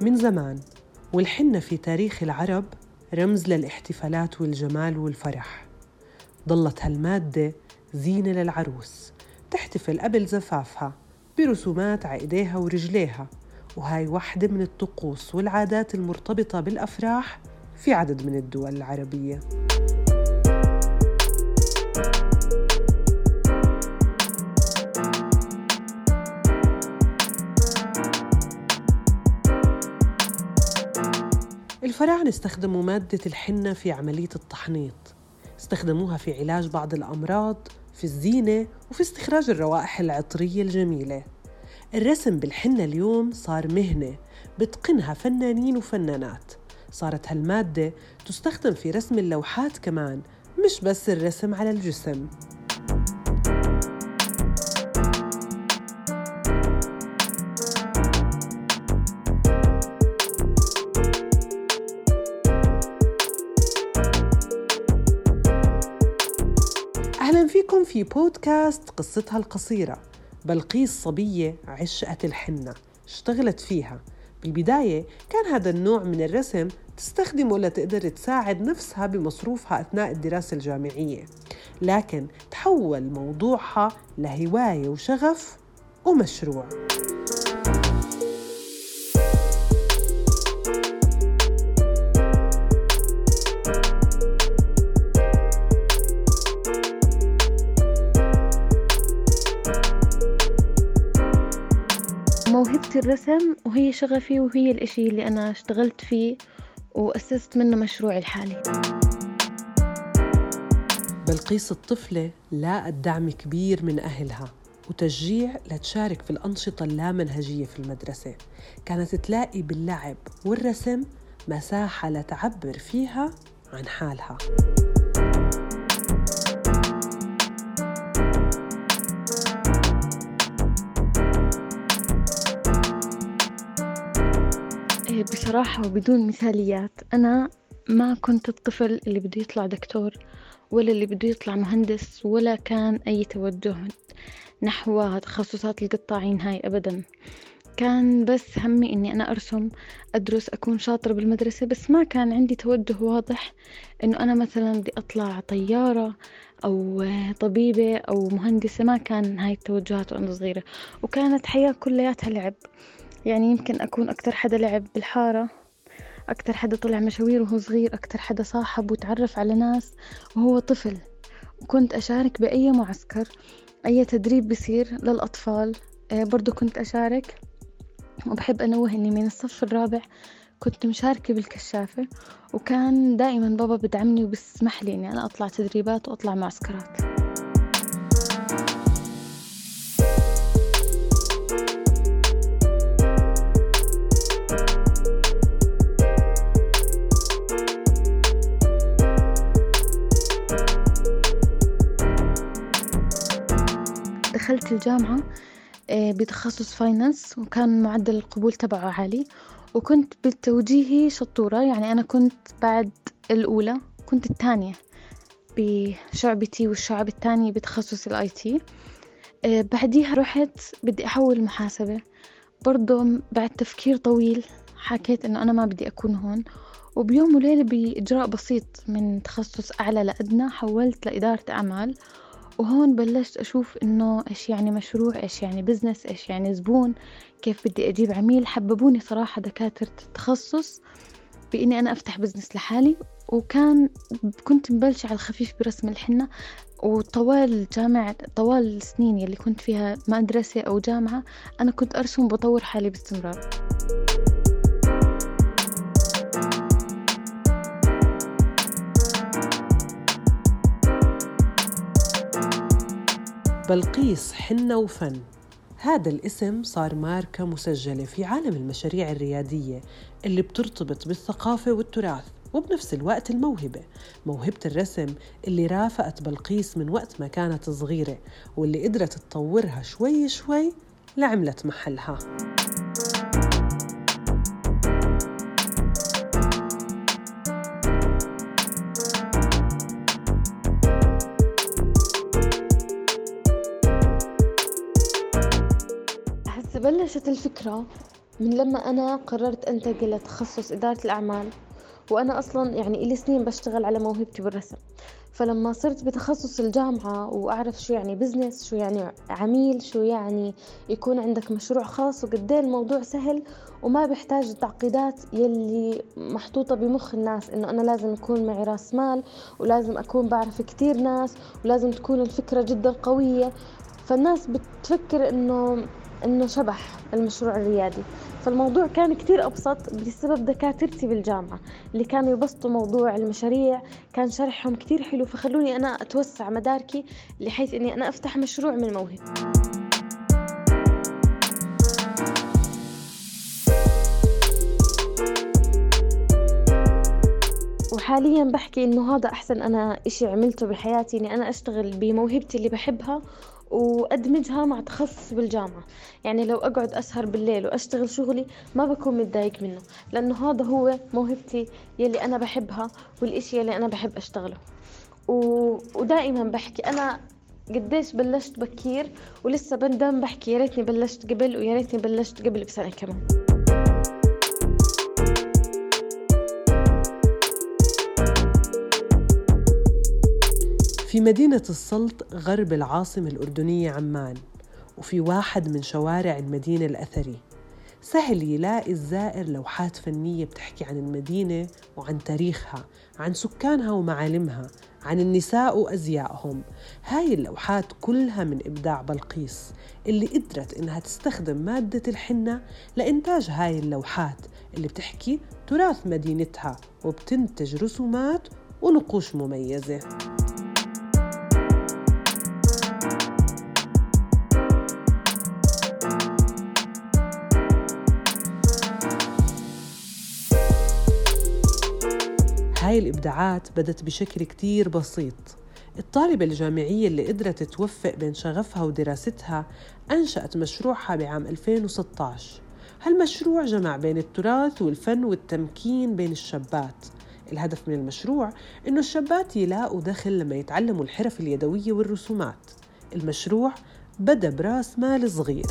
من زمان والحنة في تاريخ العرب رمز للاحتفالات والجمال والفرح. ضلت هالمادة زينة للعروس تحتفل قبل زفافها برسومات على ايديها ورجليها وهاي واحدة من الطقوس والعادات المرتبطة بالأفراح في عدد من الدول العربية. الفراعنة استخدموا مادة الحنة في عملية التحنيط. استخدموها في علاج بعض الأمراض في الزينة وفي استخراج الروائح العطرية الجميلة. الرسم بالحنة اليوم صار مهنة بتقنها فنانين وفنانات. صارت هالمادة تستخدم في رسم اللوحات كمان مش بس الرسم على الجسم. فيكم في بودكاست قصتها القصيرة بلقيس صبية عشقت الحنة اشتغلت فيها. بالبداية كان هذا النوع من الرسم تستخدمه لتقدر تساعد نفسها بمصروفها أثناء الدراسة الجامعية. لكن تحول موضوعها لهواية وشغف ومشروع. الرسم وهي شغفي وهي الإشي اللي أنا اشتغلت فيه وأسست منه مشروعي الحالي. بلقيس الطفلة لاقت دعم كبير من أهلها وتشجيع لتشارك في الأنشطة اللامنهجية في المدرسة. كانت تلاقي باللعب والرسم مساحة لتعبر فيها عن حالها. بصراحة وبدون مثاليات. أنا ما كنت الطفل اللي بده يطلع دكتور ولا اللي بده يطلع مهندس ولا كان أي توجه نحو تخصصات القطاعين هاي أبدا. كان بس همي إني أنا أرسم أدرس أكون شاطرة بالمدرسة بس ما كان عندي توجه واضح إنه أنا مثلا بدي أطلع طيارة أو طبيبة أو مهندسة. ما كان هاي التوجهات وأنا صغيرة. وكانت حياة كلياتها لعب. يعني يمكن أكون أكتر حدا لعب بالحارة أكتر حدا طلع مشاوير وهو صغير أكتر حدا صاحب وتعرف على ناس وهو طفل. وكنت أشارك بأي معسكر أي تدريب بصير للأطفال. آه، برضو كنت أشارك. وبحب أنوه إني من الصف الرابع كنت مشاركة بالكشافة. وكان دائما بابا بدعمني وبسمح لي إني أنا أطلع تدريبات وأطلع معسكرات. دخلت الجامعة آه، بتخصص finance وكان معدل القبول تبعه عالي. وكنت بالتوجيهي شطورة يعني أنا كنت بعد الأولى كنت الثانية بشعبتي والشعب الثاني بتخصص ال IT آه، بعديها رحت بدي أحول محاسبة. برضه بعد تفكير طويل حكيت إنه أنا ما بدي أكون هون. وبيوم وليلة بإجراء بسيط من تخصص أعلى لأدنى حولت لإدارة أعمال. وهون بلشت أشوف إنه إيش يعني مشروع إيش يعني business إيش يعني زبون كيف بدي أجيب عميل. حببوني صراحة دكاترة التخصص بإني أنا أفتح business لحالي. وكان كنت مبلشة على الخفيف برسم الحنة. وطوال جامعة طوال السنين يلي كنت فيها مدرسة أو جامعة أنا كنت أرسم وبطور حالي باستمرار. بلقيس حنة وفن. هذا الاسم صار ماركة مسجلة في عالم المشاريع الريادية اللي بترتبط بالثقافة والتراث وبنفس الوقت الموهبة. موهبة الرسم اللي رافقت بلقيس من وقت ما كانت صغيرة واللي قدرت تطورها شوي شوي لعملت محلها. بلشت الفكرة من لما أنا قررت أنتقل لتخصص إدارة الأعمال وأنا أصلا يعني إلي سنين بشتغل على موهبتي بالرسم. فلما صرت بتخصص الجامعة وأعرف شو يعني بزنس شو يعني عميل شو يعني يكون عندك مشروع خاص وقد الموضوع سهل وما بيحتاج التعقيدات يلي محطوطة بمخ الناس إنه أنا لازم يكون معي رأس مال ولازم أكون بعرف كتير ناس ولازم تكون الفكرة جدا قوية. فالناس بتفكر إنه إنه شبح المشروع الريادي. فالموضوع كان كتير أبسط بسبب دكاترتي بالجامعة اللي كانوا يبسطوا موضوع المشاريع كان شرحهم كتير حلو فخلوني أنا أتوسع مداركي لحيث إني أنا أفتح مشروع من موهبتي وحاليا بحكي إنه هذا أحسن أنا إشي عملته بحياتي إني أنا أشتغل بموهبتي اللي بحبها وأدمجها مع تخصص بالجامعة. يعني لو أقعد أسهر بالليل وأشتغل شغلي ما بكون متضايق منه لأنه هذا هو موهبتي يلي أنا بحبها والإشي يلي أنا بحب أشتغله. و... ودائما بحكي أنا قديش بلشت بكير ولسه بندم بحكي يا ريتني بلشت قبل ويا ريتني بلشت قبل بسنة كمان. في مدينة السلط غرب العاصمة الأردنية عمان وفي واحد من شوارع المدينة الأثري. سهل يلاقي الزائر لوحات فنية بتحكي عن المدينة وعن تاريخها عن سكانها ومعالمها عن النساء وأزيائهم. هاي اللوحات كلها من إبداع بلقيس اللي قدرت إنها تستخدم مادة الحنة لإنتاج هاي اللوحات اللي بتحكي تراث مدينتها وبتنتج رسومات ونقوش مميزة. هاي الإبداعات بدت بشكل كتير بسيط. الطالبة الجامعية اللي قدرت توفق بين شغفها ودراستها أنشأت مشروعها بعام 2016 هالمشروع جمع بين التراث والفن والتمكين بين الشابات. الهدف من المشروع إنه الشابات يلاقوا دخل لما يتعلموا الحرف اليدوية والرسومات. المشروع بدأ براس مال صغير.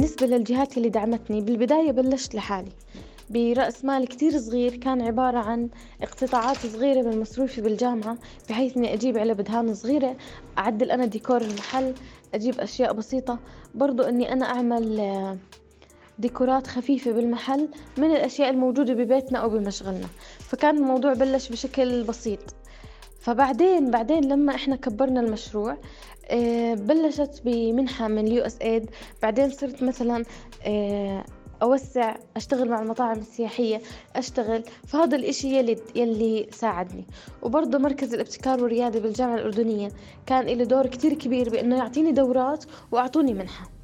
بالنسبة للجهات اللي دعمتني بالبداية بلشت لحالي. برأس مال كتير صغير كان عبارة عن اقتطاعات صغيرة من مصروفي بالجامعة بحيث إني أجيب علب دهان صغيرة أعدل أنا ديكور المحل أجيب أشياء بسيطة. برضو إني أنا أعمل آه، ديكورات خفيفة بالمحل من الأشياء الموجودة ببيتنا أو بمشغلنا. فكان الموضوع بلش بشكل بسيط. فبعدين بعدين لما إحنا كبرنا المشروع آه، بلشت بمنحة من ال USAID. بعدين صرت مثلا آه، أوسع أشتغل مع المطاعم السياحية أشتغل. فهذا الإشي يلي, يلي ساعدني. وبرضه مركز الابتكار والريادة بالجامعة الأردنية كان له دور كتير كبير بأنه يعطيني دورات وأعطوني منحة.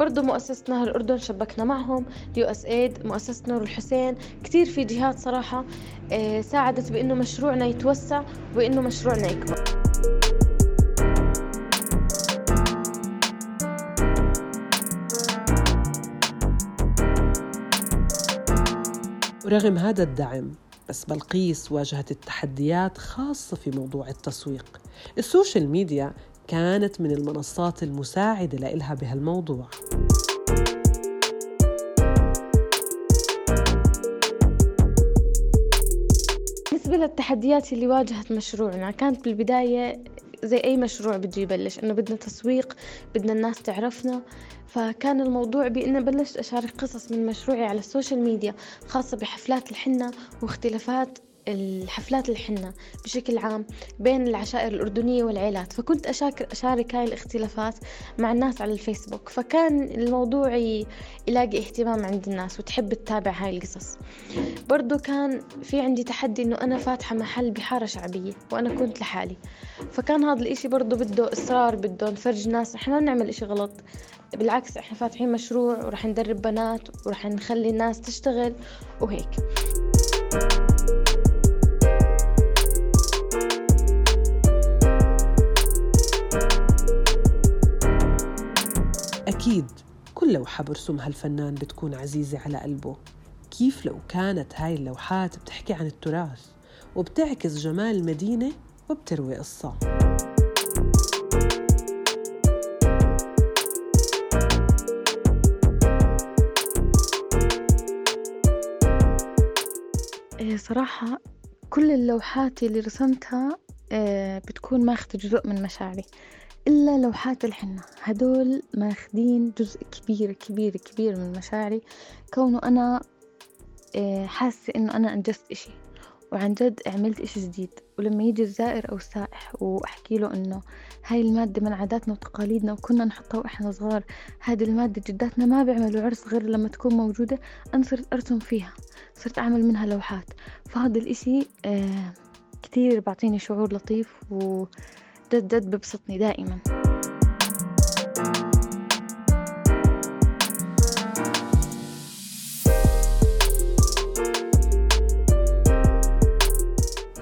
برضو مؤسسة نهر الأردن شبكنا معهم يو إس إيد مؤسسة نور الحسين كتير في جهات صراحة آه، ساعدت بأنه مشروعنا يتوسع وبأنه مشروعنا يكبر. ورغم هذا الدعم بس بلقيس واجهت التحديات خاصة في موضوع التسويق. السوشيال ميديا كانت من المنصات المساعدة لإلها بهالموضوع. بالنسبة للتحديات اللي واجهت مشروعنا كانت بالبداية زي أي مشروع بده يبلش إنه بدنا تسويق بدنا الناس تعرفنا. فكان الموضوع بإني بلشت أشارك قصص من مشروعي على ال social media خاصة بحفلات الحنة واختلافات الحفلات الحنة بشكل عام بين العشائر الأردنية والعائلات فكنت أشارك, هاي الاختلافات مع الناس على الفيسبوك. فكان الموضوع يلاقي اهتمام عند الناس وتحب تتابع هاي القصص. برضو كان في عندي تحدي إنه أنا فاتحة محل بحارة شعبية وأنا كنت لحالي. فكان هذا الإشي برضو بده إصرار بده نفرج ناس. إحنا ما نعمل إشي غلط. بالعكس إحنا فاتحين مشروع ورح ندرب بنات ورح نخلي الناس تشتغل وهيك. أكيد كل لوحة برسمها الفنان بتكون عزيزة على قلبه. كيف لو كانت هاي اللوحات بتحكي عن التراث وبتعكس جمال المدينة وبتروي قصة؟ إيه صراحة كل اللوحات اللي رسمتها آه، بتكون ماخذة جزء من مشاعري. إلا لوحات الحنة. هدول ماخدين جزء كبير كبير كبير من مشاعري. كونه أنا آه، حاسة إنه أنا أنجزت إشي. وعن جد عملت إشي جديد. ولما يجي الزائر أو السائح وأحكي له إنه هاي المادة من عاداتنا وتقاليدنا وكنا نحطها وإحنا صغار هذه المادة جداتنا ما بيعملوا عرس غير لما تكون موجودة أنا صرت أرسم فيها. صرت أعمل منها لوحات. فهذا الإشي آه كتير بعطيني شعور لطيف وجد جد ببسطني دائما.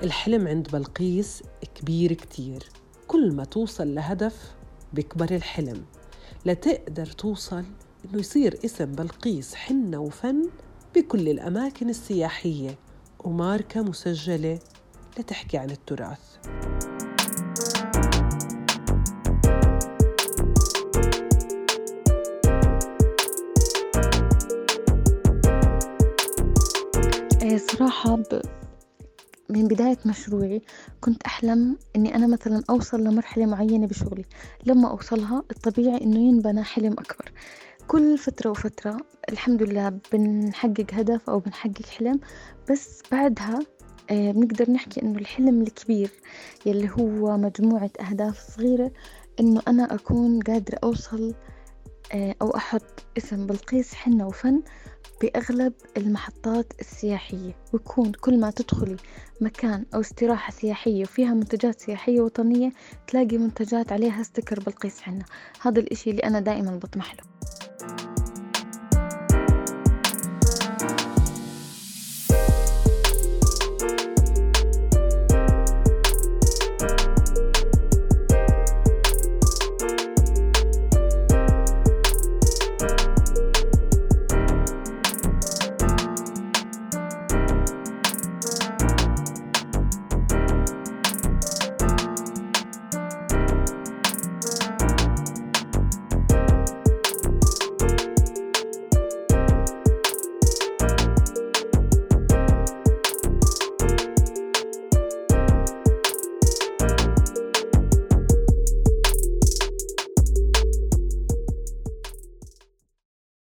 الحلم عند بلقيس كبير كتير. كل ما توصل لهدف بيكبر الحلم. لتقدر توصل إنه يصير اسم بلقيس حنة وفن بكل الأماكن السياحية وماركة مسجلة لتحكي عن التراث. إيه صراحة ب... من بداية مشروعي كنت أحلم إني أنا مثلا أوصل لمرحلة معينة بشغلي. لما أوصلها الطبيعي إنه ينبنى حلم أكبر. كل فترة وفترة الحمد لله بنحقق هدف أو بنحقق حلم بس بعدها آه، بنقدر نحكي إنه الحلم الكبير يلي هو مجموعة أهداف صغيرة إنه أنا أكون قادرة أوصل آه، أو أحط اسم بلقيس حنة وفن بأغلب المحطات السياحية ويكون كل ما تدخلي مكان أو استراحة سياحية وفيها منتجات سياحية وطنية تلاقي منتجات عليها ستيكر بلقيس حنة هذا الإشي اللي أنا دائما بطمح له.